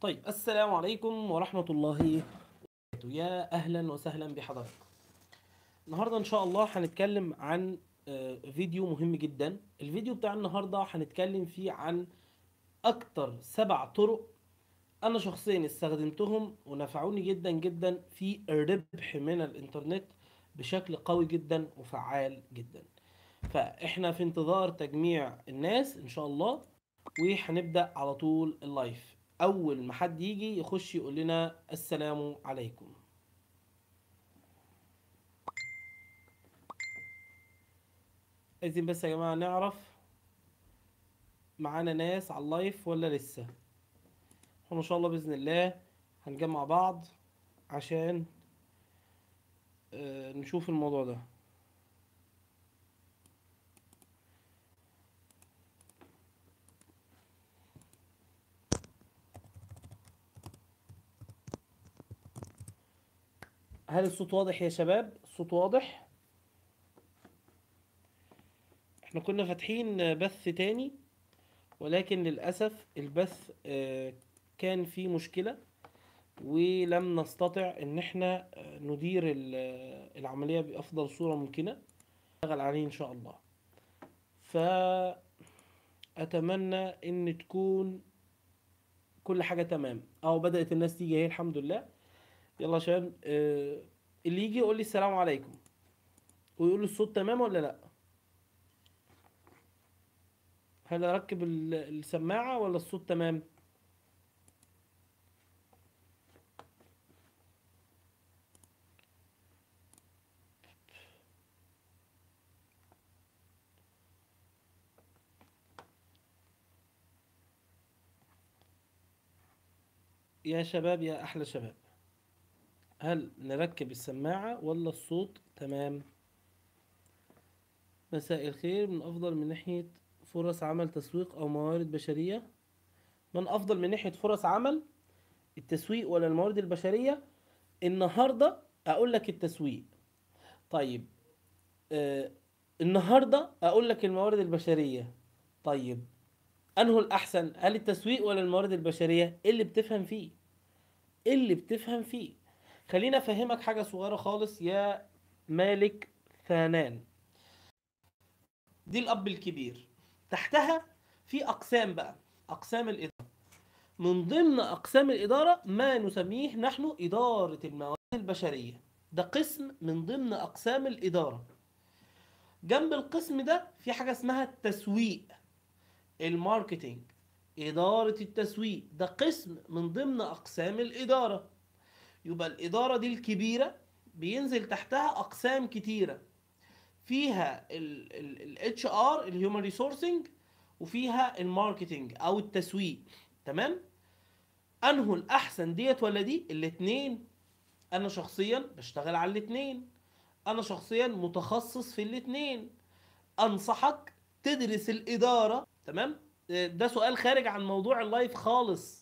طيب السلام عليكم ورحمة الله وبركاته. يا أهلا وسهلا بحضرتك. النهاردة إن شاء الله هنتكلم عن آه، فيديو مهم جدا. الفيديو بتاع النهاردة هنتكلم فيه عن أكتر سبع طرق أنا شخصيا استخدمتهم ونفعوني جدا جدا في الربح من الإنترنت بشكل قوي جدا وفعال جدا. فإحنا في انتظار تجميع الناس إن شاء الله وهنبدأ على طول ال live. أول ما حد يجي يخش يقول لنا السلام عليكم. عايزين بس يا جماعة نعرف معانا ناس على ال live ولا لسه؟ إحنا إن شاء الله بإذن الله هنجمع بعض عشان آه، نشوف الموضوع ده. هل الصوت واضح يا شباب؟ الصوت واضح. إحنا كنا فاتحين بث تاني ولكن للأسف البث آه، كان فيه مشكلة ولم نستطع إن إحنا آه، ندير آه، العملية بأفضل صورة ممكنة. نشتغل عليه إن شاء الله. فأتمنى إن تكون كل حاجة تمام. أو بدأت الناس تيجي أهي الحمد لله. يلا يا شباب آه، اللي يجي يقول لي السلام عليكم ويقول لي الصوت تمام ولا لأ؟ هل أركب ال- السماعة ولا الصوت تمام؟ يا شباب يا أحلى شباب. هل نركب السماعة ولا الصوت؟ تمام. مساء الخير. من أفضل من ناحية فرص عمل تسويق أو موارد بشرية؟ من أفضل من ناحية فرص عمل التسويق ولا الموارد البشرية؟ النهاردة أقول لك التسويق. طيب آه النهاردة أقول لك الموارد البشرية. طيب انه الأحسن؟ هل التسويق ولا الموارد البشرية؟ إيه اللي بتفهم فيه؟ إيه اللي بتفهم فيه؟ خليني أفهمك حاجة صغيرة خالص. يا مالك ثانان. دي الأب الكبير. تحتها في أقسام بقى. أقسام الإدارة. من ضمن أقسام الإدارة ما نسميه نحن إدارة الموارد البشرية. ده قسم من ضمن أقسام الإدارة. جنب القسم ده في حاجة اسمها التسويق. ال marketing. إدارة التسويق. ده قسم من ضمن أقسام الإدارة. يبقى الإدارة دي الكبيرة بينزل تحتها أقسام كتيرة. فيها ال HR ال human resourcing وفيها ال marketing أو التسويق. تمام؟ انه الأحسن ديت ولا دي؟ الاتنين. أنا شخصيا بشتغل على الاتنين. أنا شخصيا متخصص في الاتنين. أنصحك تدرس الإدارة. تمام؟ آه، ده سؤال خارج عن موضوع ال live خالص.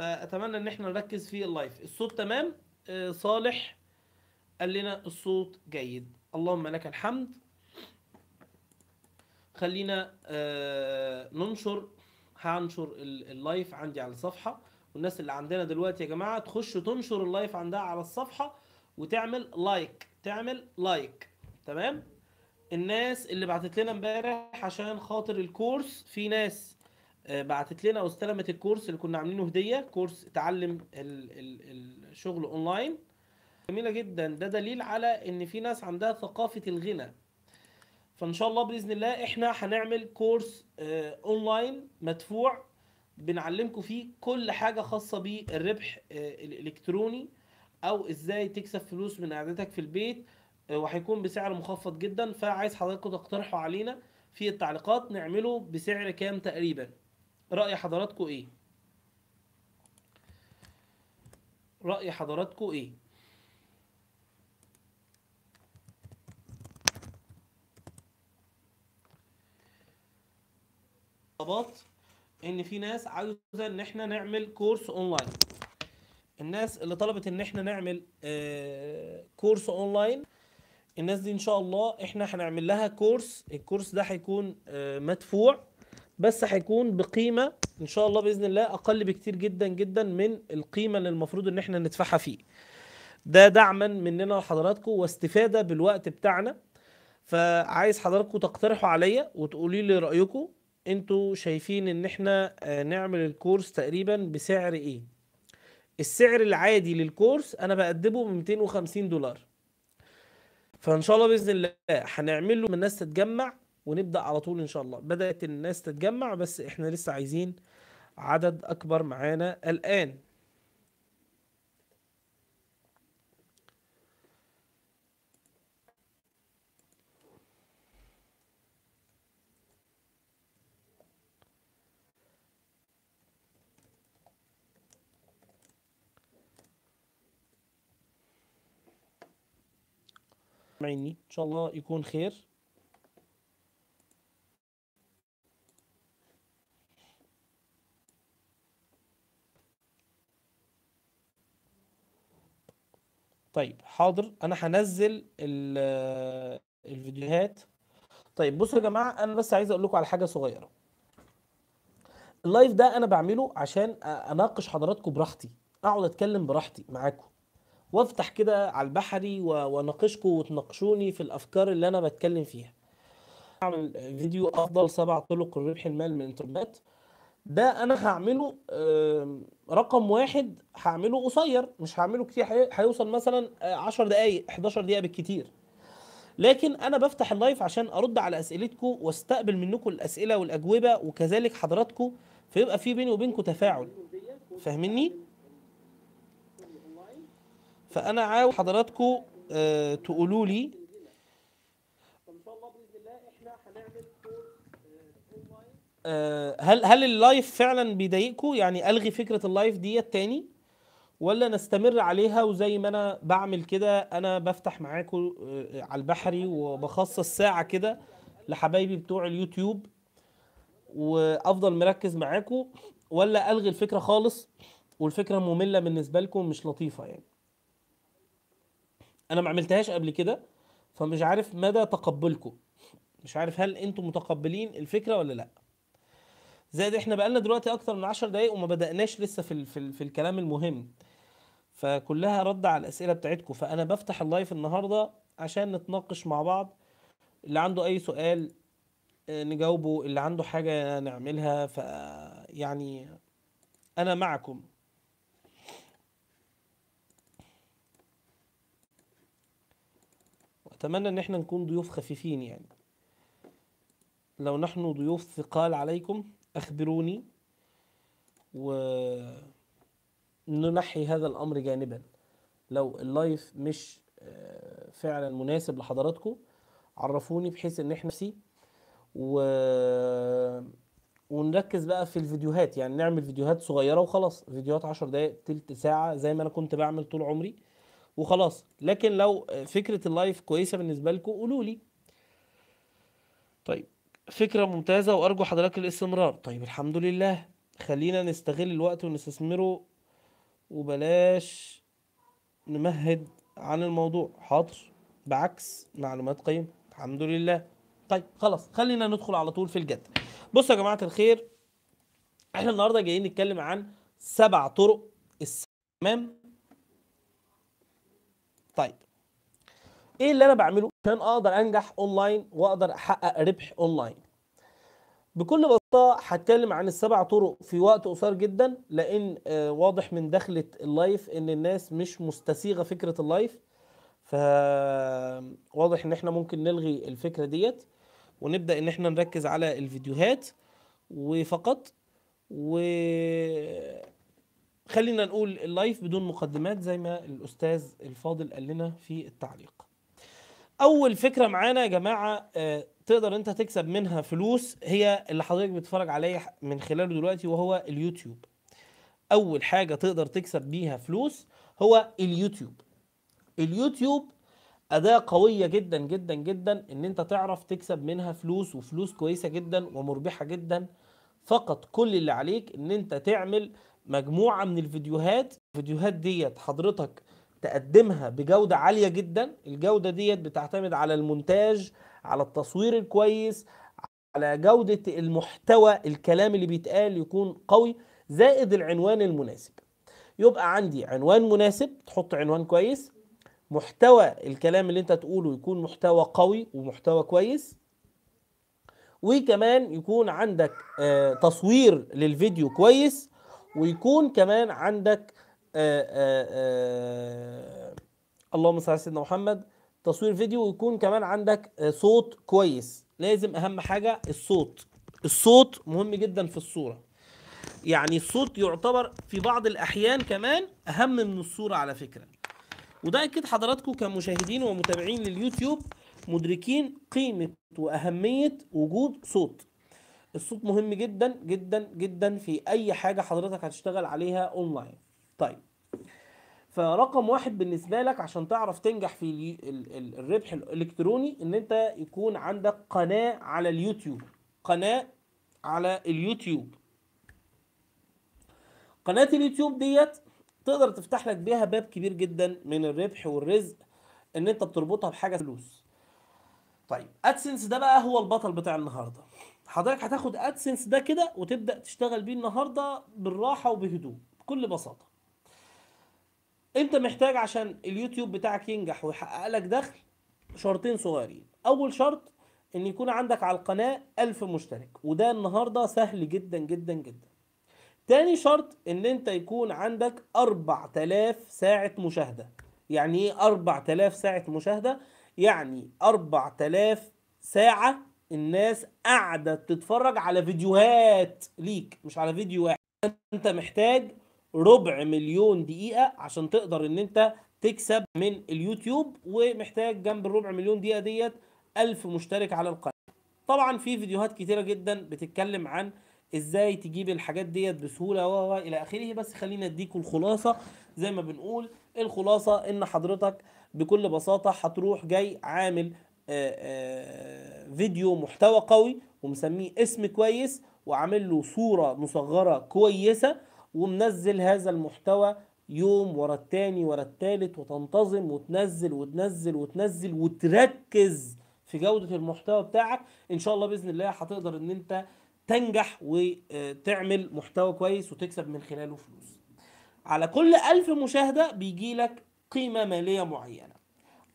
فأتمنى إن إحنا نركز في ال live. الصوت تمام؟ آه، صالح قال لنا الصوت جيد. اللهم لك الحمد. خلينا آه، ننشر هنشر ال- ال live عندي على الصفحة. والناس اللي عندنا دلوقتي يا جماعة تخش تنشر ال live عندها على الصفحة وتعمل like تعمل like تمام؟ الناس اللي بعتت لنا امبارح عشان خاطر الكورس في ناس بعتت لنا واستلمت الكورس اللي كنا عاملينه هدية كورس تعلم ال- ال- الشغل اونلاين جميلة جدا. ده دليل على إن في ناس عندها ثقافة الغنى. فإن شاء الله بإذن الله إحنا هنعمل كورس آه، اونلاين مدفوع. بنعلمكم فيه كل حاجة خاصة بالربح آه، الإلكتروني أو إزاي تكسب فلوس من قعدتك في البيت آه، وهيكون بسعر مخفض جدا. فعايز حضراتكم تقترحوا علينا في التعليقات. نعمله بسعر كام تقريبا؟ رأي حضراتكم إيه؟ رأي حضراتكم إيه؟ طلبات إن في ناس عاوزة إن إحنا نعمل كورس أونلاين. الناس اللي طلبت إن إحنا نعمل آه، كورس أونلاين الناس دي إن شاء الله إحنا هنعمل لها كورس. الكورس ده هيكون آه، مدفوع. بس هيكون بقيمة إن شاء الله بإذن الله أقل بكتير جدا جدا من القيمة اللي المفروض إن إحنا ندفعها فيه. ده دعما مننا لحضراتكم واستفادة بالوقت بتاعنا. فعايز حضراتكم تقترحوا عليا وتقولي لي رأيكم. أنتوا شايفين إن إحنا آه، نعمل الكورس تقريبا بسعر إيه؟ السعر العادي للكورس أنا بقدمه ب 250 دولار. فإن شاء الله بإذن الله هنعمل له الناس تتجمع ونبدأ على طول إن شاء الله. بدأت الناس تتجمع بس إحنا لسه عايزين عدد أكبر معانا الآن. معيني إن شاء الله يكون خير. طيب حاضر. أنا هنزل ال- الفيديوهات. طيب بصوا يا جماعة أنا بس عايز أقول لكم على حاجة صغيرة. اللايف ده أنا بعمله عشان أناقش حضراتكم براحتي أقعد أتكلم براحتي معاكم. وأفتح كده على البحري وأناقشكم وتناقشوني في الأفكار اللي أنا بتكلم فيها. أعمل فيديو أفضل سبع طرق لربح المال من الإنترنت. ده أنا هعمله رقم واحد هعمله قصير مش هعمله كتير هي- هيوصل مثلا آه، 10 دقايق 11 دقيقة بالكتير. لكن أنا بفتح اللايف عشان أرد على أسئلتكم وأستقبل منكم الأسئلة والأجوبة وكذلك حضراتكم فيبقى في بيني وبينكم تفاعل. فاهميني فأنا عاوز حضراتكم آه، تقولوا لي هل هل ال live فعلا بيضايقكم يعني ألغي فكرة ال live ديت تاني؟ ولا نستمر عليها وزي ما أنا بعمل كده أنا بفتح معاكم آه، على البحري وبخصص ساعة كده لحبايبي بتوع اليوتيوب وأفضل مركز معاكم ولا ألغي الفكرة خالص؟ والفكرة مملة بالنسبة لكم مش لطيفة يعني. أنا ما عملتهاش قبل كده فمش عارف مدى تقبلكم مش عارف هل أنتم متقبلين الفكرة ولا لأ. زائد إحنا بقالنا دلوقتي أكتر من 10 دقايق وما بدأناش لسه في ال في, في الكلام المهم. فكلها رد على الأسئلة بتاعتكم. فأنا بفتح اللايف النهارده عشان نتناقش مع بعض. اللي عنده أي سؤال آه، نجاوبه. اللي عنده حاجة نعملها. ف يعني أنا معكم. وأتمنى إن إحنا نكون ضيوف خفيفين يعني. لو نحن ضيوف ثقال عليكم أخبروني وننحي هذا الأمر جانبا. لو ال live مش آه، فعلا مناسب لحضراتكم عرفوني بحيث إن إحنا نفسي و... ونركز بقى في الفيديوهات. يعني نعمل فيديوهات صغيرة وخلاص. فيديوهات عشر دقايق تلت ساعة زي ما أنا كنت بعمل طول عمري وخلاص. لكن لو فكرة ال live كويسة بالنسبة لكم قولوا لي طيب. فكرة ممتازة وأرجو حضرتك الاستمرار. طيب الحمد لله. خلينا نستغل الوقت ونستثمره وبلاش نمهد عن الموضوع. حاضر. بعكس معلومات قيمة. الحمد لله. طيب خلاص. خلينا ندخل على طول في الجد. بصوا يا جماعة الخير إحنا النهاردة جايين نتكلم عن سبع طرق استخدام طيب إيه اللي أنا بعمله؟ عشان أقدر أنجح أونلاين وأقدر أحقق ربح أونلاين. بكل بساطة هتكلم عن السبع طرق في وقت قصير جدا لأن آه، واضح من دخلة ال live إن الناس مش مستسيغة فكرة اللايف. فواضح إن إحنا ممكن نلغي الفكرة ديت ونبدأ إن إحنا نركز على الفيديوهات وفقط. و خلينا نقول ال live بدون مقدمات زي ما الأستاذ الفاضل قال لنا في التعليق. أول فكرة معانا يا جماعة آه، تقدر أنت تكسب منها فلوس هي اللي حضرتك بتتفرج عليه من خلاله دلوقتي وهو اليوتيوب. أول حاجة تقدر تكسب بيها فلوس هو اليوتيوب. اليوتيوب أداة قوية جدا جدا جدا إن أنت تعرف تكسب منها فلوس وفلوس كويسة جدا ومربحة جدا. فقط كل اللي عليك إن أنت تعمل مجموعة من الفيديوهات. الفيديوهات ديت حضرتك تقدمها بجودة عالية جدا. الجودة ديت بتعتمد على المونتاج على التصوير الكويس على جودة المحتوى الكلام اللي بيتقال يكون قوي زائد العنوان المناسب. يبقى عندي عنوان مناسب تحط عنوان كويس. محتوى الكلام اللي انت تقوله يكون محتوى قوي ومحتوى كويس. وكمان يكون عندك آه، تصوير للفيديو كويس. ويكون كمان عندك اللهم صل على سيدنا محمد. تصوير فيديو ويكون كمان عندك آه، صوت كويس. لازم أهم حاجة الصوت. الصوت مهم جدا في الصورة. يعني الصوت يعتبر في بعض الأحيان كمان أهم من الصورة على فكرة. وده أكيد حضراتكم كمشاهدين ومتابعين لليوتيوب مدركين قيمة وأهمية وجود صوت. الصوت مهم جدا جدا جدا في أي حاجة حضرتك هتشتغل عليها اونلاين طيب. فرقم واحد بالنسبة لك عشان تعرف تنجح في الربح الإلكتروني إن أنت يكون عندك قناة على اليوتيوب. قناة على اليوتيوب. قناة اليوتيوب ديت تقدر تفتح لك بيها باب كبير جدا من الربح والرزق إن أنت بتربطها بحاجة فلوس. طيب ادسنس ده بقى هو البطل بتاع النهارده. حضرتك هتاخد ادسنس ده كده وتبدأ تشتغل بيه النهارده بالراحة وبهدوء بكل بساطة. انت محتاج عشان اليوتيوب بتاعك ينجح ويحقق لك دخل شرطين صغيرين. أول شرط إن يكون عندك على القناة ألف مشترك وده النهارده سهل جدا جدا جدا. تاني شرط إن أنت يكون عندك 4000 ساعة مشاهدة. يعني إيه 4000 ساعة مشاهدة؟ يعني 4000 ساعة الناس قاعدة تتفرج على فيديوهات ليك مش على فيديو واحد. انت محتاج ربع مليون دقيقة عشان تقدر إن أنت تكسب من اليوتيوب ومحتاج جنب الربع مليون دقيقة ديت ألف مشترك على القناة. طبعا في فيديوهات كتيرة جدا بتتكلم عن إزاي تجيب الحاجات ديت بسهولة و إلى آخره بس خلينا أديكم الخلاصة. زي ما بنقول الخلاصة إن حضرتك بكل بساطة هتروح جاي عامل فيديو محتوى قوي ومسميه اسم كويس وعامل له صورة مصغرة كويسة ومنزل هذا المحتوى يوم ورا التاني ورا التالت وتنتظم وتنزل وتنزل وتنزل وتركز في جودة المحتوى بتاعك. إن شاء الله بإذن الله هتقدر إن أنت تنجح وتعمل محتوى كويس وتكسب من خلاله فلوس. على كل ألف مشاهدة بيجي لك قيمة مالية معينة.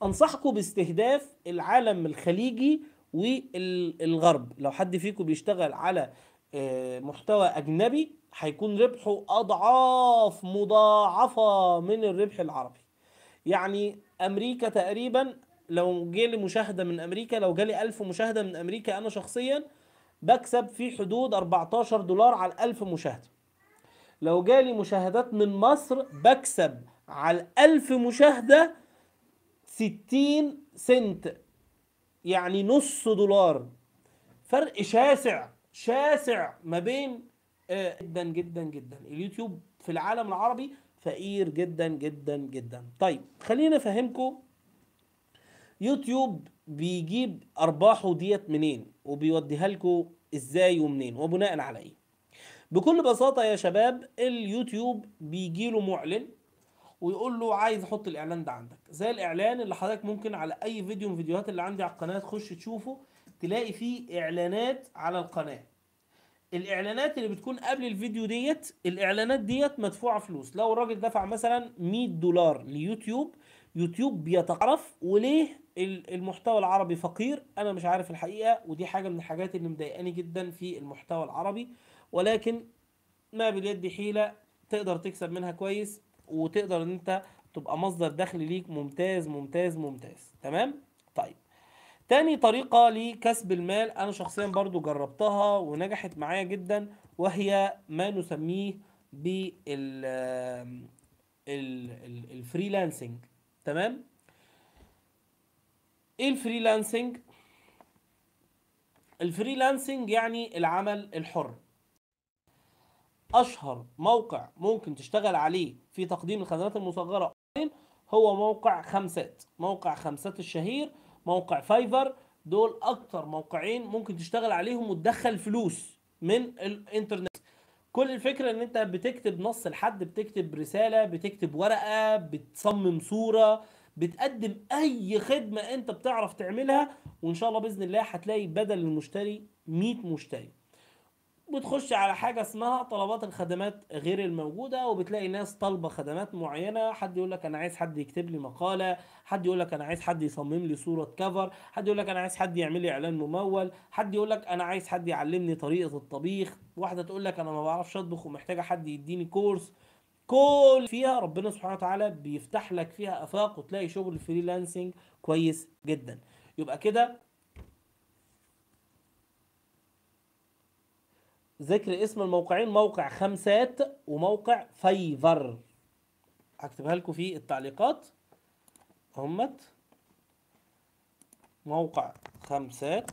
أنصحكم باستهداف العالم الخليجي والغرب. لو حد فيكم بيشتغل على آه، محتوى أجنبي هيكون ربحه أضعاف مضاعفة من الربح العربي. يعني أمريكا تقريبا لو جالي مشاهدة من أمريكا لو جالي ألف مشاهدة من أمريكا أنا شخصيا بكسب في حدود 14 دولار على الألف مشاهدة. لو جالي مشاهدات من مصر بكسب على الألف مشاهدة 60 سنت يعني نص دولار. فرق شاسع شاسع ما بين جدا جدا جدا. اليوتيوب في العالم العربي فقير جدا جدا جدا. طيب خلينا أفهمكم. يوتيوب بيجيب أرباحه ديت منين؟ وبيوديها لكم إزاي ومنين؟ وبناء على إيه؟ بكل بساطة يا شباب اليوتيوب بيجي له معلن ويقول له عايز أحط الإعلان ده عندك. زي الإعلان اللي حضرتك ممكن على أي فيديو من الفيديوهات اللي عندي على القناة تخش تشوفه تلاقي فيه إعلانات على القناة. الإعلانات اللي بتكون قبل الفيديو ديت الإعلانات ديت مدفوعة فلوس. لو الراجل دفع مثلا 100 دولار ليوتيوب يوتيوب بيتعرف وليه ال- المحتوى العربي فقير. أنا مش عارف الحقيقة ودي حاجة من الحاجات اللي مضايقاني جدا في المحتوى العربي. ولكن ما باليد حيله تقدر تكسب منها كويس وتقدر إن أنت تبقى مصدر دخل ليك ممتاز ممتاز ممتاز. تمام؟ تاني طريقة لكسب المال أنا شخصيا برضو جربتها ونجحت معايا جدا وهي ما نسميه بال ال- ال- ال freelancing. تمام؟ إيه ال freelancing؟ ال freelancing يعني العمل الحر. أشهر موقع ممكن تشتغل عليه في تقديم الخدمات المصغرة هو موقع خمسات موقع خمسات الشهير موقع Fiverr دول أكتر موقعين ممكن تشتغل عليهم وتدخل فلوس من الإنترنت. كل الفكرة إن أنت بتكتب نص لحد بتكتب رسالة بتكتب ورقة بتصمم صورة بتقدم أي خدمة أنت بتعرف تعملها وإن شاء الله بإذن الله هتلاقي بدل المشتري 100 مشتري. بتخش على حاجة اسمها طلبات الخدمات غير الموجودة وبتلاقي ناس طالبة خدمات معينة. حد يقول لك أنا عايز حد يكتب لي مقالة حد يقول لك أنا عايز حد يصمم لي صورة cover حد يقول لك أنا عايز حد يعمل لي إعلان ممول حد يقول لك أنا عايز حد يعلمني طريقة الطبيخ. واحدة تقول لك أنا ما بعرفش أطبخ ومحتاجة حد يديني كورس كل فيها ربنا سبحانه وتعالى بيفتح لك فيها آفاق وتلاقي شغل freelancing كويس جدا. يبقى كده ذكر اسم الموقعين موقع خمسات وموقع Fiverr. هكتبها لكم في التعليقات. همت موقع خمسات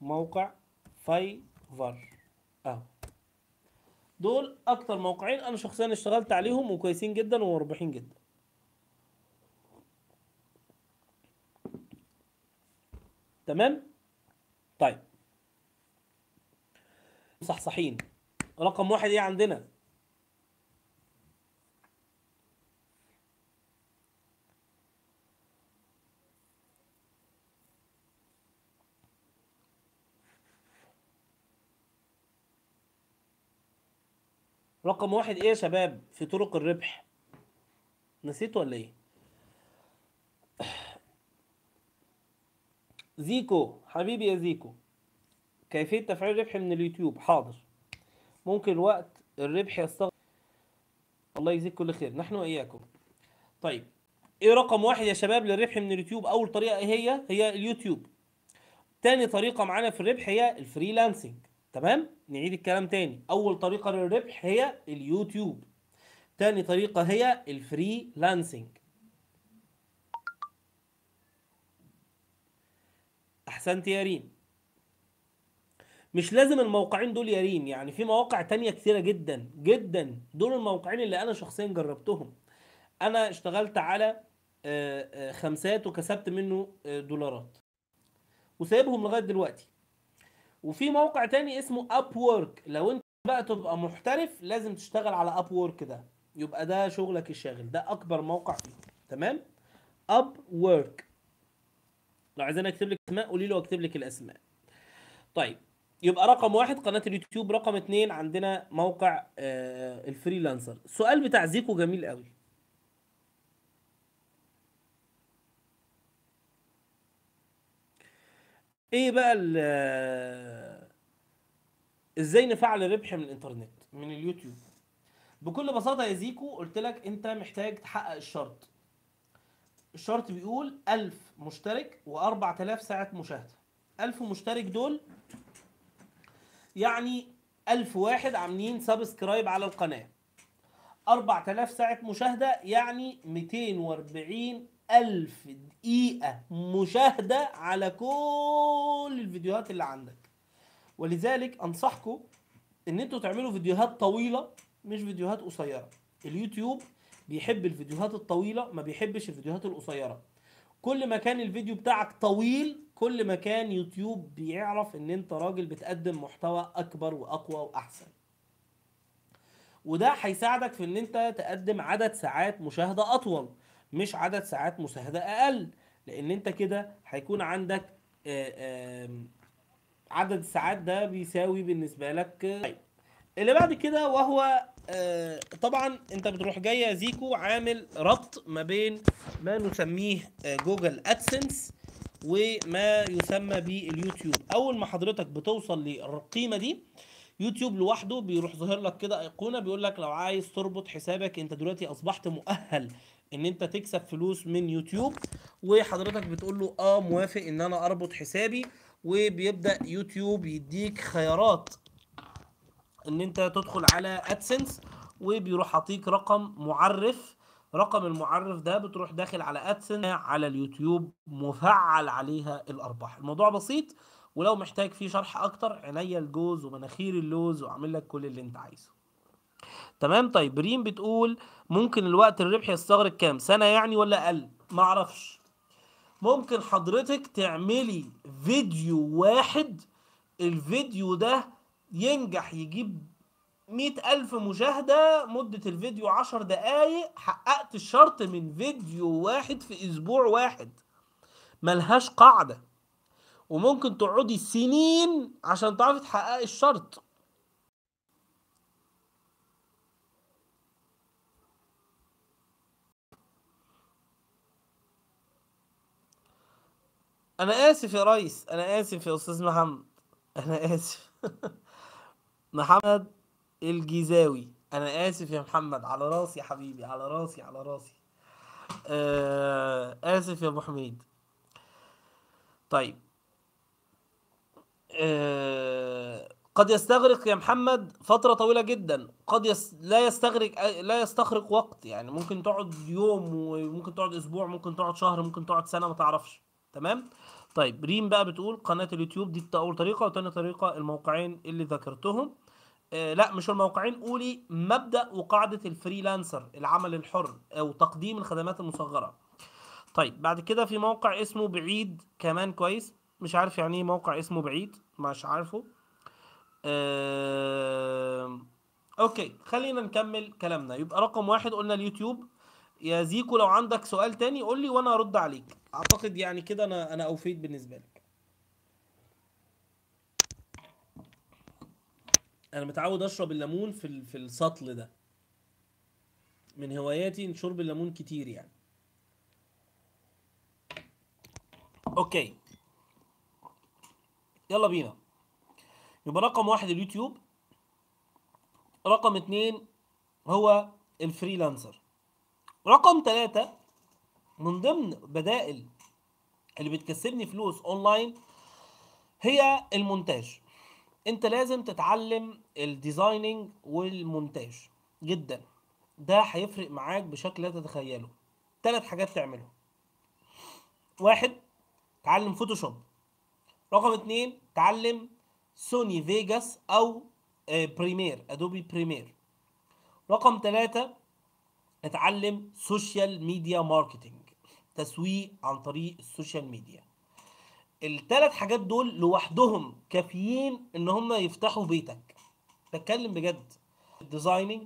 موقع Fiverr. أهو. دول أكتر موقعين أنا شخصيا اشتغلت عليهم وكويسين جدا ومربحين جدا. تمام؟ طيب. صحصحين. رقم واحد إيه عندنا؟ رقم واحد إيه يا شباب؟ في طرق الربح. نسيت ولا إيه؟ زيكو حبيبي يا زيكو. كيفية تفعيل الربح من اليوتيوب؟ حاضر. ممكن وقت الربح يستغرق الله يجزيك كل خير. نحن وإياكم. طيب إيه رقم واحد يا شباب للربح من اليوتيوب؟ أول طريقة إيه هي؟ هي اليوتيوب. تاني طريقة معانا في الربح هي ال freelancing. تمام؟ نعيد الكلام تاني. أول طريقة للربح هي اليوتيوب. تاني طريقة هي ال freelancing. أحسنت يا ريم. مش لازم الموقعين دول يا ريم يعني في مواقع تانية كتيرة جدا جدا دول الموقعين اللي أنا شخصيا جربتهم. أنا اشتغلت على آه، آه، خمسات وكسبت منه آه، دولارات. وسايبهم لغاية دلوقتي. وفي موقع تاني اسمه Upwork لو أنت بقى تبقى محترف لازم تشتغل على Upwork ده. يبقى ده شغلك الشاغل. ده أكبر موقع فيه. تمام؟ Upwork لو عايزين أكتب لك اسماء قولي له اكتب لك الأسماء. طيب. يبقى رقم واحد قناة اليوتيوب رقم اتنين عندنا موقع آه ال freelancer. السؤال بتاع زيكو جميل قوي. إيه بقى آه، إزاي نفعل الربح من الانترنت من اليوتيوب؟ بكل بساطة يا زيكو قلت لك انت محتاج تحقق الشرط. الشرط بيقول ألف مشترك وأربع تلاف ساعة مشاهدة. ألف مشترك دول يعني ألف واحد عاملين سبسكرايب على أربع تلاف ساعة مشاهدة يعني ميتين وأربعين ألف دقيقة مشاهدة على كل الفيديوهات اللي عندك. ولذلك أنصحكم إن أنتوا تعملوا فيديوهات طويلة مش فيديوهات قصيرة. اليوتيوب بيحب الفيديوهات الطويلة ما بيحبش الفيديوهات القصيرة. كل ما كان الفيديو بتاعك طويل كل ما كان يوتيوب بيعرف إن أنت راجل بتقدم محتوى أكبر وأقوى وأحسن. وده هيساعدك في إن أنت تقدم عدد ساعات مشاهدة أطول مش عدد ساعات مشاهدة أقل لأن أنت كده هيكون عندك آه، عدد الساعات ده بيساوي بالنسبة لك. طيب اللي بعد كده وهو آه، طبعا أنت بتروح جاي يا زيكو عامل ربط ما بين ما نسميه آه، جوجل أدسنس وما يسمى باليوتيوب. أول ما حضرتك بتوصل للقيمة دي يوتيوب لوحده بيروح ظاهر لك كده أيقونة بيقول لك لو عايز تربط حسابك أنت دلوقتي أصبحت مؤهل إن أنت تكسب فلوس من يوتيوب. وحضرتك بتقول له آه موافق إن أنا أربط حسابي. وبيبدأ يوتيوب يديك خيارات إن أنت تدخل على AdSense وبيروح حاطيك رقم معرف رقم المعرف ده بتروح داخل على AdSense على اليوتيوب مفعل عليها الأرباح. الموضوع بسيط ولو محتاج فيه شرح أكتر عينيا الجوز ومناخير اللوز وأعمل لك كل اللي أنت عايزه. تمام؟ طيب ريم بتقول ممكن الوقت الربح يستغرق كام؟ سنة يعني ولا أقل؟ ما أعرفش. ممكن حضرتك تعملي فيديو واحد الفيديو ده ينجح يجيب مئة ألف مشاهدة مدة الفيديو عشر دقايق. حققت الشرط من فيديو واحد في أسبوع واحد. ملهاش قاعدة. وممكن تقعدي سنين عشان تعرفي تحققي الشرط. أنا آسف يا ريس. أنا آسف يا أستاذ محمد. أنا آسف. محمد. الجيزاوي. أنا آسف يا محمد على راسي يا حبيبي على راسي على راسي. آه آسف يا أبو حميد. طيب. آه قد يستغرق يا محمد فترة طويلة جدا. قد يس... لا يستغرق لا يستغرق وقت. يعني ممكن تقعد يوم وممكن تقعد أسبوع ممكن تقعد شهر ممكن تقعد سنة ما تعرفش. تمام؟ طيب ريم بقى بتقول قناة اليوتيوب دي اول طريقة وتاني طريقة الموقعين اللي ذكرتهم آه لا مش الموقعين. قولي مبدأ وقاعدة ال freelancer العمل الحر أو تقديم الخدمات المصغرة. طيب بعد كده في موقع اسمه بعيد كمان كويس. مش عارف يعني إيه موقع اسمه بعيد مش عارفه. آه... okay خلينا نكمل كلامنا. يبقى رقم واحد قلنا اليوتيوب. يا زيكو لو عندك سؤال تاني قول لي وأنا أرد عليك. أعتقد يعني كده أنا أنا أوفيت بالنسبة لك. أنا متعود اشرب الليمون في في السطل ده. من هواياتي شرب الليمون كتير يعني. okay. يلا بينا. يبقى رقم واحد اليوتيوب. رقم اتنين هو ال freelancer. رقم ثلاثة من ضمن بدائل اللي بتكسبني فلوس أونلاين هي المونتاج. انت لازم تتعلم ال designing والمونتاج جدا. ده هيفرق معاك بشكل لا تتخيله. ثلاث حاجات تعملهم. واحد تعلم Photoshop. رقم اتنين تعلم Sony Vegas أو آه، Premiere Adobe Premiere. رقم ثلاثة اتعلم social media marketing تسويق عن طريق ال social media. الثلاث حاجات دول لوحدهم كافيين إن هم يفتحوا بيتك. بتكلم بجد. ال designing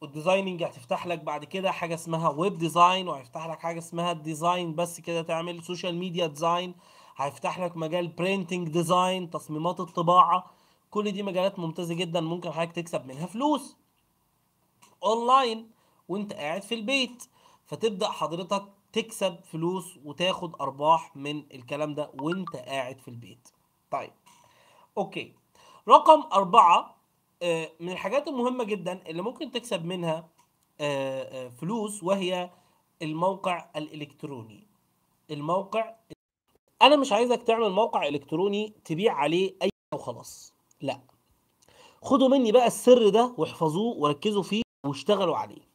وال designing هتفتح لك بعد كده حاجة اسمها web design وهيفتح لك حاجة اسمها design بس كده تعمل social media design هيفتح لك مجال printing design تصميمات الطباعة. كل دي مجالات ممتازة جدا ممكن حضرتك تكسب منها فلوس. اونلاين وانت قاعد في البيت. فتبدأ حضرتك تكسب فلوس وتاخد أرباح من الكلام ده وانت قاعد في البيت. طيب okay. رقم أربعة آه، من الحاجات المهمة جدا اللي ممكن تكسب منها آه، آه، فلوس وهي الموقع الإلكتروني. الموقع أنا مش عايزك تعمل موقع إلكتروني تبيع عليه أي وخلاص. لا. خدوا مني بقى السر ده واحفظوه وركزوا فيه واشتغلوا عليه.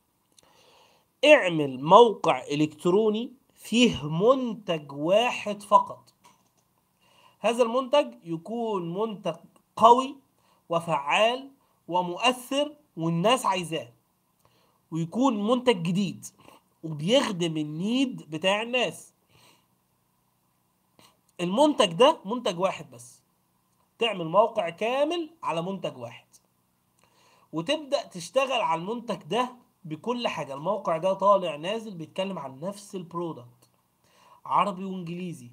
اعمل موقع إلكتروني فيه منتج واحد فقط. هذا المنتج يكون منتج قوي وفعال ومؤثر والناس عايزاه ويكون منتج جديد وبيخدم ال need بتاع الناس. المنتج ده منتج واحد بس. تعمل موقع كامل على منتج واحد. وتبدأ تشتغل على المنتج ده بكل حاجة. الموقع ده طالع نازل بيتكلم عن نفس ال product عربي وإنجليزي.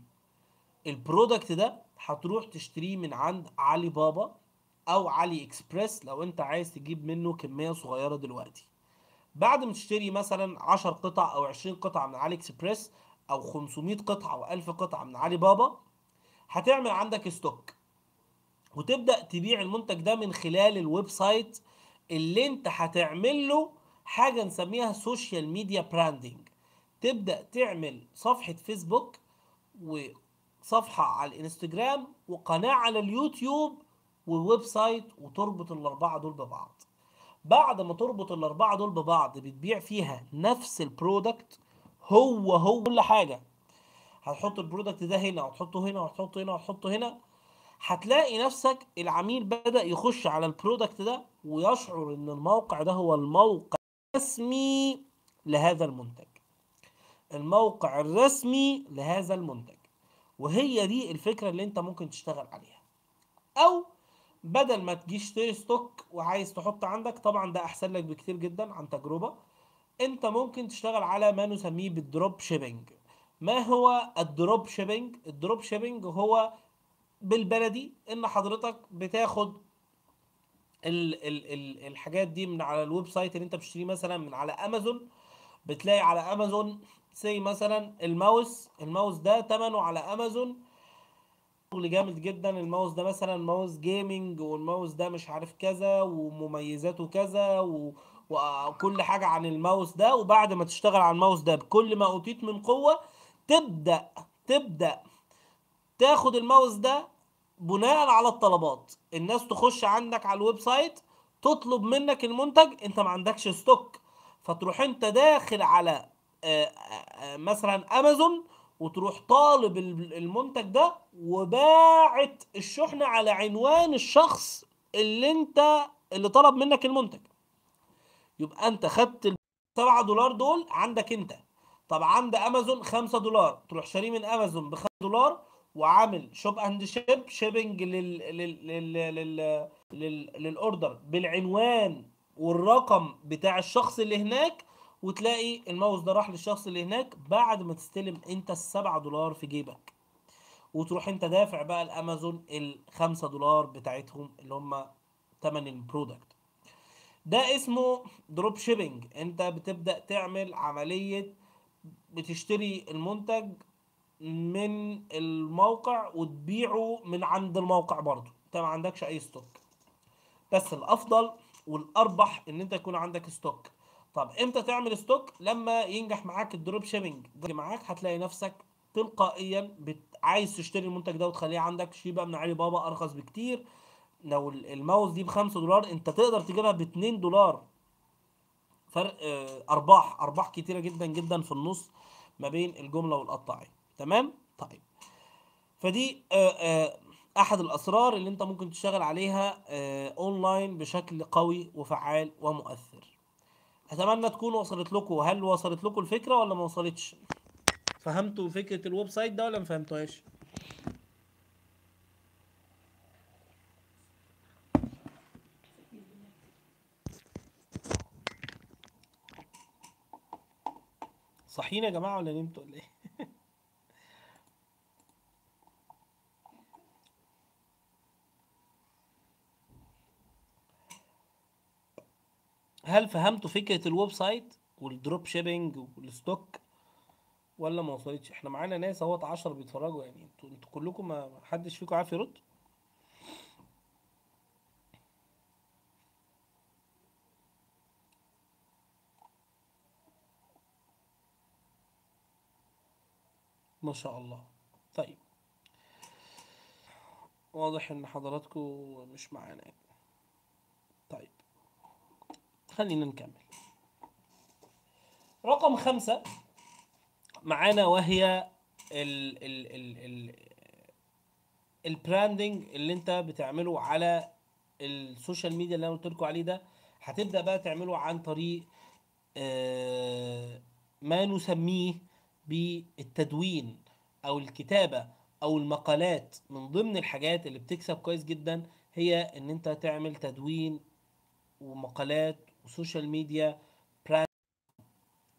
ال product ده هتروح تشتريه من عند علي بابا أو AliExpress لو أنت عايز تجيب منه كمية صغيرة دلوقتي. بعد ما تشتري مثلا 10 قطع أو 20 قطعة من AliExpress أو 500 قطعة أو 1000 قطعة من علي بابا هتعمل عندك stock. وتبدأ تبيع المنتج ده من خلال ال website اللي أنت هتعمل له حاجة نسميها social media branding تبدأ تعمل صفحة فيسبوك وصفحة على الإنستجرام وقناة على اليوتيوب و website وتربط الأربعة دول ببعض. بعد ما تربط الأربعة دول ببعض بتبيع فيها نفس ال product هو هو كل حاجة. هتحط ال product ده هنا وتحطه هنا وتحطه هنا وتحطه هنا. هتلاقي نفسك العميل بدأ يخش على ال product ده ويشعر إن الموقع ده هو الموقع الرسمي لهذا المنتج. الموقع الرسمي لهذا المنتج. وهي دي الفكرة اللي انت ممكن تشتغل عليها. أو بدل ما تجيش تشتري stock وعايز تحط عندك طبعا ده أحسن لك بكتير جدا عن تجربة. انت ممكن تشتغل على ما نسميه بال drop shipping. ما هو ال drop shipping؟ ال drop shipping هو بالبلدي إن حضرتك بتاخد ال ال ال الحاجات دي من على ال website اللي انت بتشتريه مثلا من على أمازون بتلاقي على أمازون زي مثلا ال mouse ال mouse ده ثمنه على أمازون. شغل جامد جدا الماوس ده مثلا mouse gaming وال mouse ده مش عارف كذا ومميزاته كذا و... وكل حاجة عن الماوس ده. وبعد ما تشتغل على الماوس ده بكل ما أوتيت من قوة تبدأ تبدأ تاخد الماوس ده بناء على الطلبات. الناس تخش عندك على ال website تطلب منك المنتج انت ما عندكش stock. فتروح انت داخل على آه، آه، مثلا أمازون وتروح طالب المنتج ده وباعت الشحنة على عنوان الشخص اللي انت اللي طلب منك المنتج. يبقى انت خدت ال 7 دولار دول عندك انت. طب عند أمازون 5 دولار تروح شاريه من أمازون ب 5 دولار وعامل shop and ship shipping لل لل لل لل لل لل order بالعنوان والرقم بتاع الشخص اللي هناك وتلاقي الماوس ده راح للشخص اللي هناك بعد ما تستلم انت السبعة دولار في جيبك. وتروح انت دافع بقى لأمازون الخمسة دولار بتاعتهم اللي هم تمن ال product ده اسمه drop shipping انت بتبدأ تعمل عملية بتشتري المنتج من الموقع وتبيعه من عند الموقع برضو انت ما عندكش أي stock بس الأفضل والأربح إن أنت يكون عندك stock طب إمتى تعمل stock لما ينجح معاك ال drop shipping معاك هتلاقي نفسك تلقائيا بت... عايز تشتري المنتج ده وتخليه عندك. جايبه من علي بابا أرخص بكتير. لو الماوس دي ب 5 دولار أنت تقدر تجيبها ب 2 دولار. فرق آه، أرباح. أرباح كتيرة جدا جدا في النص ما بين الجملة والقطاعي. تمام؟ طيب. فدي آه، آه، أحد الأسرار اللي أنت ممكن تشتغل عليها أونلاين بشكل قوي وفعال ومؤثر. أتمنى تكون وصلت لكم. هل وصلت لكم الفكرة ولا ما وصلتش؟ فهمتوا فكرة ال website ده ولا ما فهمتوهاش؟ صحيين يا جماعة ولا نمتوا ولا إيه؟ هل فهمتوا فكرة ال website وال drop shipping وال stock؟ ولا ما وصلتش؟ إحنا معانا ناس اهوت 10 بيتفرجوا يعني. أنتوا أنتوا كلكم ما حدش فيكم عارف يرد؟ ما شاء الله. طيب. واضح ان حضراتكم مش معانا يعني. طيب. خلينا نكمل. رقم خمسة معانا وهي ال ال ال ال ال branding اللي انت بتعمله على ال social media اللي أنا قلت لكم عليه ده. هتبدأ بقى تعمله عن طريق آه، ما نسميه بالتدوين أو الكتابة أو المقالات. من ضمن الحاجات اللي بتكسب كويس جدا هي إن انت تعمل تدوين ومقالات و social media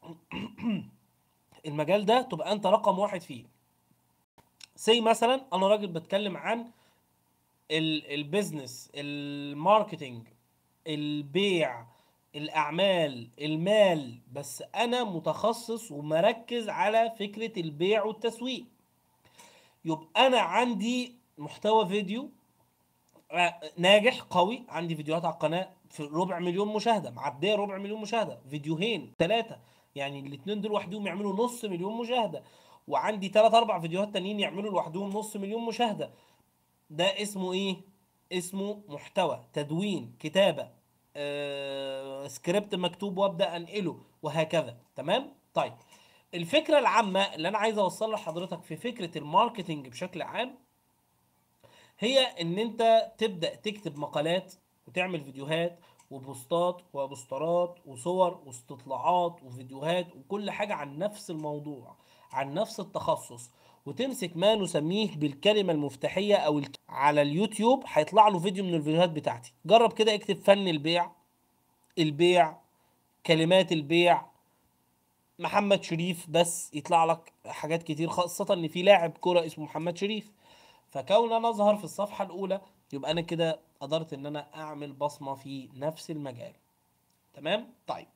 المجال ده تبقى أنت رقم واحد فيه. زي مثلا أنا راجل بتكلم عن ال business ال marketing البيع الأعمال المال بس أنا متخصص ومركز على فكرة البيع والتسويق. يبقى أنا عندي محتوى فيديو ناجح قوي. عندي فيديوهات على القناة في ربع مليون مشاهدة معدية ربع مليون مشاهدة. فيديوهين ثلاثة يعني الاثنين دول لوحدهم يعملوا نص مليون مشاهدة. وعندي ثلاث أربع فيديوهات تانيين يعملوا لوحدهم نص مليون مشاهدة. ده اسمه إيه؟ اسمه محتوى تدوين كتابة آه، سكريبت مكتوب وأبدأ أنقله وهكذا. تمام؟ طيب. الفكرة العامة اللي أنا عايز اوصلها لحضرتك في فكرة ال marketing بشكل عام هي إن أنت تبدأ تكتب مقالات وتعمل فيديوهات و posts و posters وصور واستطلاعات وفيديوهات وكل حاجة عن نفس الموضوع عن نفس التخصص وتمسك ما نسميه بالكلمة المفتاحية أو الك... على اليوتيوب هيطلع له فيديو من الفيديوهات بتاعتي. جرب كده اكتب فن البيع البيع كلمات البيع محمد شريف بس يطلع لك حاجات كتير خاصة إن في لاعب كرة اسمه محمد شريف. فكون أنا أظهر في الصفحة الأولى يبقى أنا كده قدرت إن أنا أعمل بصمة في نفس المجال. تمام؟ طيب.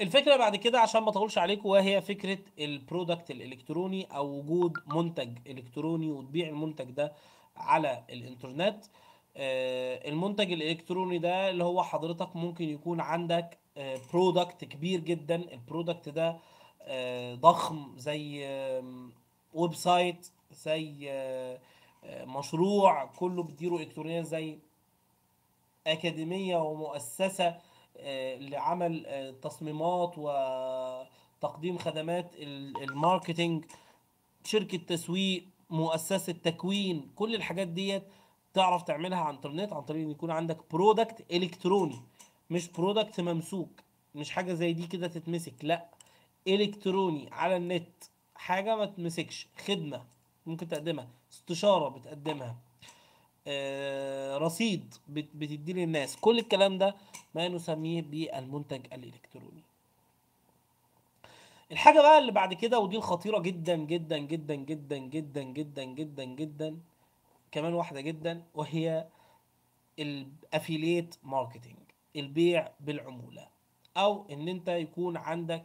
الفكرة بعد كده عشان ما أطولش عليكم وهي فكرة ال product الإلكتروني أو وجود منتج إلكتروني وتبيع المنتج ده على الإنترنت. آه، المنتج الإلكتروني ده اللي هو حضرتك ممكن يكون عندك product كبير جدا. ال product ده آه، ضخم زي website زي آه، مشروع كله بتديره الكترونيا زي أكاديمية ومؤسسة آه، لعمل آه، تصميمات وتقديم خدمات ال- ال marketing شركة تسويق مؤسسة تكوين كل الحاجات ديت تعرف تعملها عن الإنترنت عن طريق إن يكون عندك product إلكتروني مش product ممسوك مش حاجة زي دي كده تتمسك لأ إلكتروني على النت حاجة ما تمسكش خدمة. ممكن تقدمها. استشارة بتقدمها. آه، رصيد بت- بتديه للناس. كل الكلام ده ما نسميه بالمنتج الإلكتروني. الحاجة بقى اللي بعد كده ودي الخطيرة جدا جدا جدا جدا جدا جدا جدا جدا كمان واحدة جدا وهي ال affiliate marketing البيع بالعمولة. أو إن أنت يكون عندك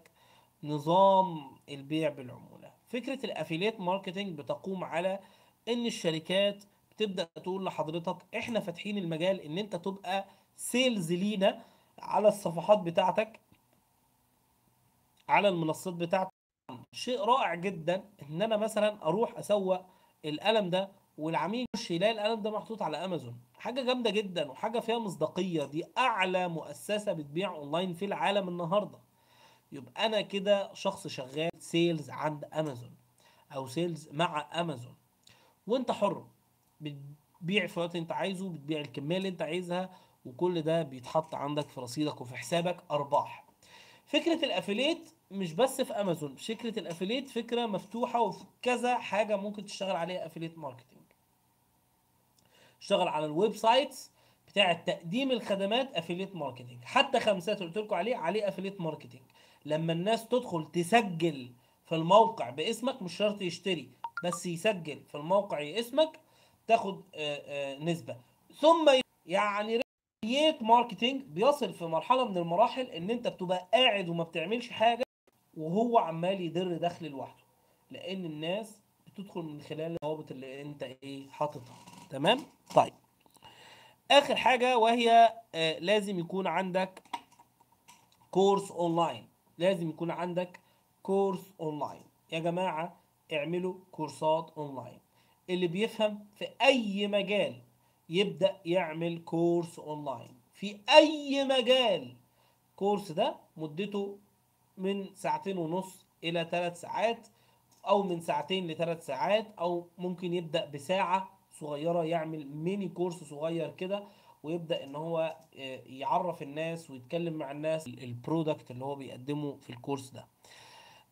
نظام البيع بالعمولة. فكرة ال affiliate marketing بتقوم على إن الشركات بتبدأ تقول لحضرتك إحنا فاتحين المجال إن أنت تبقى sales لينا على الصفحات بتاعتك على المنصات بتاعتك. شيء رائع جدا إن أنا مثلا أروح أسوق القلم ده والعميل يخش يلاقي القلم ده محطوط على امازون حاجة جامدة جدا وحاجة فيها مصداقية دي أعلى مؤسسة بتبيع اونلاين في العالم النهارده. يبقى أنا كده شخص شغال sales عند أمازون أو sales مع أمازون. وأنت حر بتبيع في الوقت أنت عايزه بتبيع الكمية اللي أنت عايزها وكل ده بيتحط عندك في رصيدك وفي حسابك أرباح. فكرة ال affiliate مش بس في أمازون فكرة ال affiliate فكرة مفتوحة وفي كذا حاجة ممكن تشتغل عليها affiliate marketing اشتغل على ال websites بتاع تقديم الخدمات affiliate marketing حتى خمسات قلت لكم عليه عليه affiliate marketing لما الناس تدخل تسجل في الموقع باسمك مش شرط يشتري بس يسجل في الموقع اسمك تاخد آه، آه، نسبة. ثم يعني ريت ماركتنج بيصل في مرحلة من المراحل إن أنت بتبقى قاعد وما بتعملش حاجة وهو عمال يدر دخل لوحده. لأن الناس بتدخل من خلال الروابط اللي أنت إيه حاططها. تمام؟ طيب. آخر حاجة وهي آه لازم يكون عندك course online لازم يكون عندك course online. يا جماعة اعملوا كورسات أونلاين. اللي بيفهم في أي مجال يبدأ يعمل course online. في أي مجال. course ده مدته من ساعتين ونص إلى ثلاث ساعات أو من ساعتين لثلاث ساعات أو ممكن يبدأ بساعة صغيرة يعمل mini course صغير كده ويبدأ إن هو آه، يعرف الناس ويتكلم مع الناس ال product اللي هو بيقدمه في ال course ده.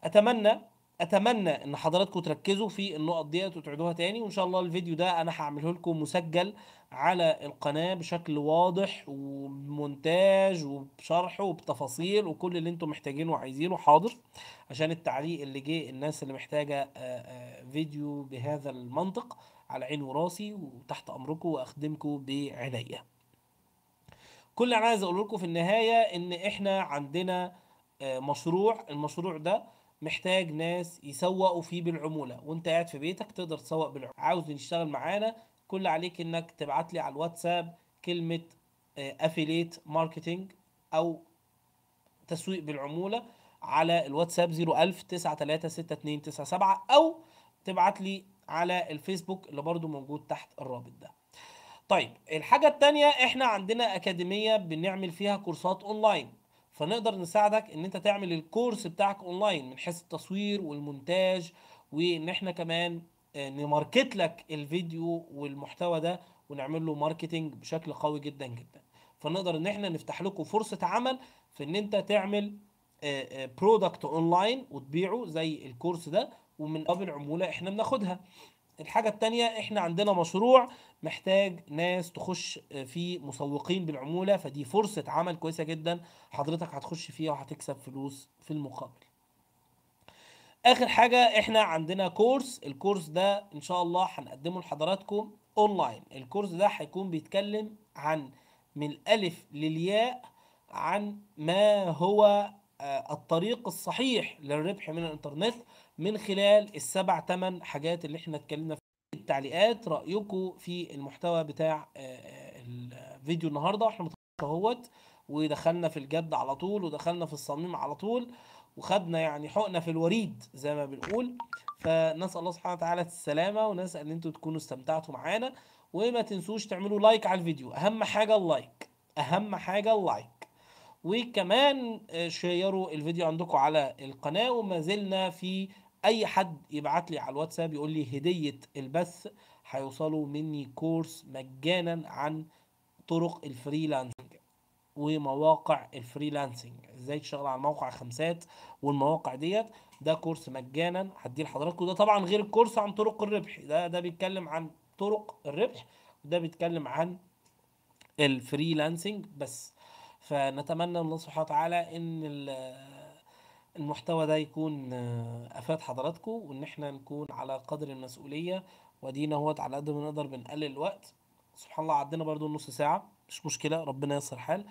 أتمنى أتمنى إن حضراتكم تركزوا في النقط ديت وتعيدوها تاني وإن شاء الله الفيديو ده أنا هعمله لكم مسجل على القناة بشكل واضح ومونتاج وبشرح وبتفاصيل وكل اللي أنتم محتاجينه وعايزينه حاضر عشان التعليق اللي جه الناس اللي محتاجة آه، آه، فيديو بهذا المنطق على عيني وراسي وتحت أمركم وأخدمكم بعناية كل اللي أنا عايز أقول لكم في النهاية إن إحنا عندنا آه، مشروع. المشروع ده محتاج ناس يسوقوا فيه بالعمولة. وأنت قاعد في بيتك تقدر تسوق بالعمولة. عاوز نشتغل معانا كل عليك إنك تبعت لي على الواتساب كلمة affiliate marketing أو تسويق بالعمولة على الواتساب 01000 936297 أو تبعت لي على الفيسبوك اللي برضو موجود تحت الرابط ده. طيب الحاجة التانية إحنا عندنا أكاديمية بنعمل فيها كورسات أونلاين. فنقدر نساعدك إن أنت تعمل ال course بتاعك أونلاين من حيث التصوير والمونتاج وإن إحنا كمان آه، ن market لك الفيديو والمحتوى ده ونعمل له marketing بشكل قوي جدا جدا. فنقدر إن إحنا نفتح لكم فرصة عمل في إن أنت تعمل product online وتبيعه زي ال course ده ومن قبل عمولة إحنا بناخدها. الحاجة التانية إحنا عندنا مشروع محتاج ناس تخش فيه مسوقين بالعمولة فدي فرصة عمل كويسة جدا حضرتك هتخش فيها وهتكسب فلوس في المقابل. آخر حاجة إحنا عندنا course ال course ده إن شاء الله هنقدمه لحضراتكم أونلاين. ال course ده هيكون بيتكلم عن من الألف للياء عن ما هو الطريق الصحيح للربح من الإنترنت من خلال السبع تمن حاجات اللي إحنا اتكلمنا في التعليقات رأيكم في المحتوى بتاع آه، آه، الفيديو النهارده. إحنا أهوت ودخلنا في الجد على طول ودخلنا في الصميم على طول وخدنا يعني حقنا في الوريد زي ما بنقول. فنسأل الله سبحانه وتعالى السلامة ونسأل إن أنتوا تكونوا استمتعتوا معانا. وما تنسوش تعملوا like على الفيديو. أهم حاجة ال like أهم حاجة ال like وكمان آه، شيروا الفيديو عندكم على القناة وما زلنا في أي حد يبعت لي على الواتساب يقول لي هدية البث هيوصلوا مني course مجانا عن طرق ال freelancing ومواقع ال freelancing. إزاي تشتغل على موقع خمسات والمواقع ديت؟ ده course مجانا هديه لحضراتكم. ده طبعا غير ال course عن طرق الربح. ده ده بيتكلم عن طرق الربح وده بيتكلم عن ال freelancing بس. فنتمنى من الله سبحانه وتعالى إن ال- المحتوى ده يكون آه، أفاد حضراتكم وإن إحنا نكون على قدر المسؤولية ودينا هوت على قد ما نقدر بنقلل الوقت. سبحان الله عدينا برضو نص ساعة مش مشكلة ربنا ييسر الحال.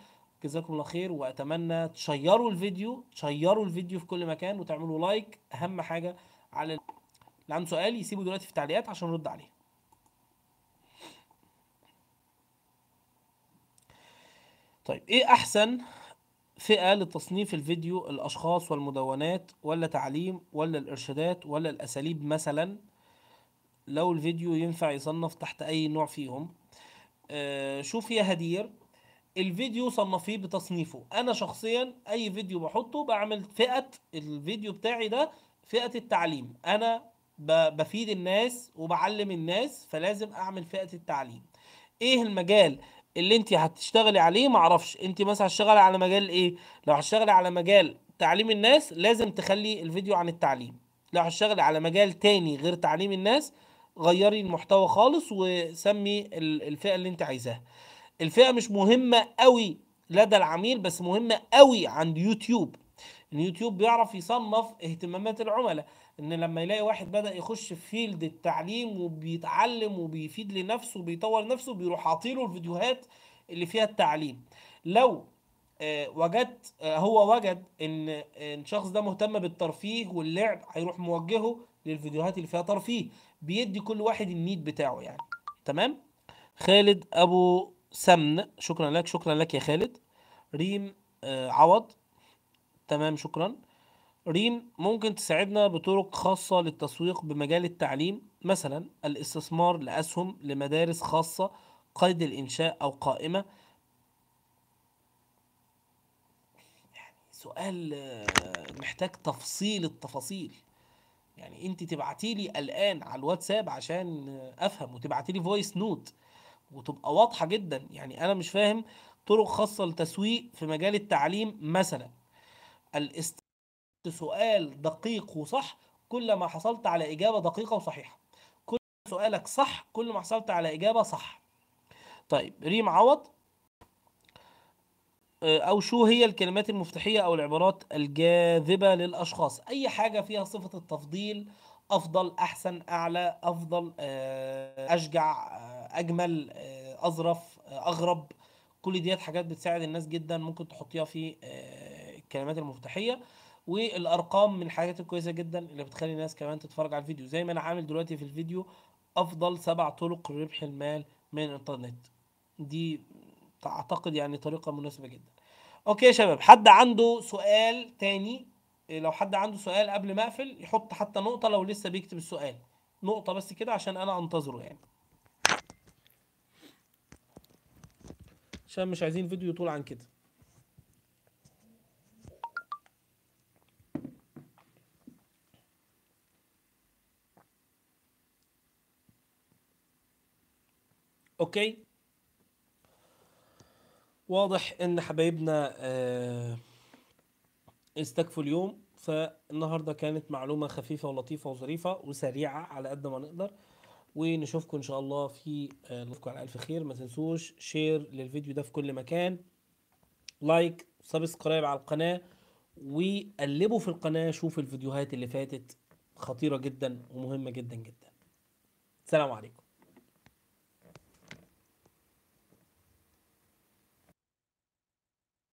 جزاكم الله خير وأتمنى تشيروا الفيديو تشيروا الفيديو في كل مكان وتعملوا like. أهم حاجة على ال- اللي عنده سؤال يسيبه دلوقتي في التعليقات عشان نرد عليه. طيب إيه أحسن فئة لتصنيف الفيديو الأشخاص والمدونات ولا تعليم ولا الإرشادات ولا الأساليب مثلا؟ لو الفيديو ينفع يصنف تحت أي نوع فيهم؟ آه شوف يا هدير الفيديو صنفيه بتصنيفه. أنا شخصيا أي فيديو بحطه بعمل فئة الفيديو بتاعي ده فئة التعليم. أنا بفيد الناس وبعلم الناس فلازم أعمل فئة التعليم. إيه المجال؟ اللي انت هتشتغلي عليه معرفش انت مثلا هتشتغلي على مجال إيه؟ لو هتشتغلي على مجال تعليم الناس لازم تخلي الفيديو عن التعليم. لو هتشتغلي على مجال تاني غير تعليم الناس غيري المحتوى خالص وسمي ال- الفئة اللي انت عايزاها. الفئة مش مهمة قوي لدى العميل بس مهمة قوي عند يوتيوب. اليوتيوب بيعرف يصنف اهتمامات العملاء. إن لما يلاقي واحد بدأ يخش في فيلد التعليم وبيتعلم وبيفيد لنفسه وبيطور نفسه بيروح عاطيله الفيديوهات اللي فيها التعليم. لو آه، وجدت آه، هو وجد إن آه، الشخص ده مهتم بالترفيه واللعب هيروح موجهه للفيديوهات اللي فيها ترفيه بيدي كل واحد النيد بتاعه يعني. تمام؟ خالد أبو سمن شكرا لك شكرا لك يا خالد. ريم آه، عوض. تمام شكرا. ريم ممكن تساعدنا بطرق خاصة للتسويق بمجال التعليم مثلا الاستثمار لأسهم لمدارس خاصة قيد الإنشاء أو قائمة. سؤال آه، محتاج تفصيل التفاصيل. يعني أنت تبعتي لي الآن على الواتساب عشان أفهم وتبعتي لي voice note وتبقى واضحة جدا. يعني أنا مش فاهم طرق خاصة للتسويق في مجال التعليم مثلا الاست سؤال دقيق وصح كل ما حصلت على إجابة دقيقة وصحيحة. كل سؤالك صح كل ما حصلت على إجابة صح. طيب ريم عوض. آه، أو شو هي الكلمات المفتاحية أو العبارات الجاذبة للأشخاص؟ أي حاجة فيها صفة التفضيل أفضل أحسن أعلى أفضل آه، أشجع آه، أجمل أظرف أغرب. كل ديت حاجات بتساعد الناس جدا ممكن تحطيها في الكلمات المفتاحية. والأرقام من الحاجات الكويسة جدا اللي بتخلي الناس كمان تتفرج على الفيديو. زي ما أنا عامل دلوقتي في الفيديو أفضل سبع طرق لربح المال من الإنترنت. دي أعتقد يعني طريقة مناسبة جدا. أوكي يا شباب حد عنده سؤال تاني؟ لو حد عنده سؤال قبل ما أقفل يحط حتى نقطة لو لسه بيكتب السؤال. نقطة بس كده عشان أنا أنتظره يعني. عشان مش عايزين فيديو يطول عن كده. أوكي؟ واضح إن حبايبنا آه، استكفوا اليوم فالنهاردة كانت معلومة خفيفة ولطيفة وظريفة وسريعة على قد ما نقدر ونشوفكم إن شاء الله في آه، نشوفكم على ألف خير. ما تنسوش share للفيديو ده في كل مكان like subscribe على القناة وقلبوا في القناة شوفوا الفيديوهات اللي فاتت خطيرة جدا ومهمة جدا جدا. السلام عليكم.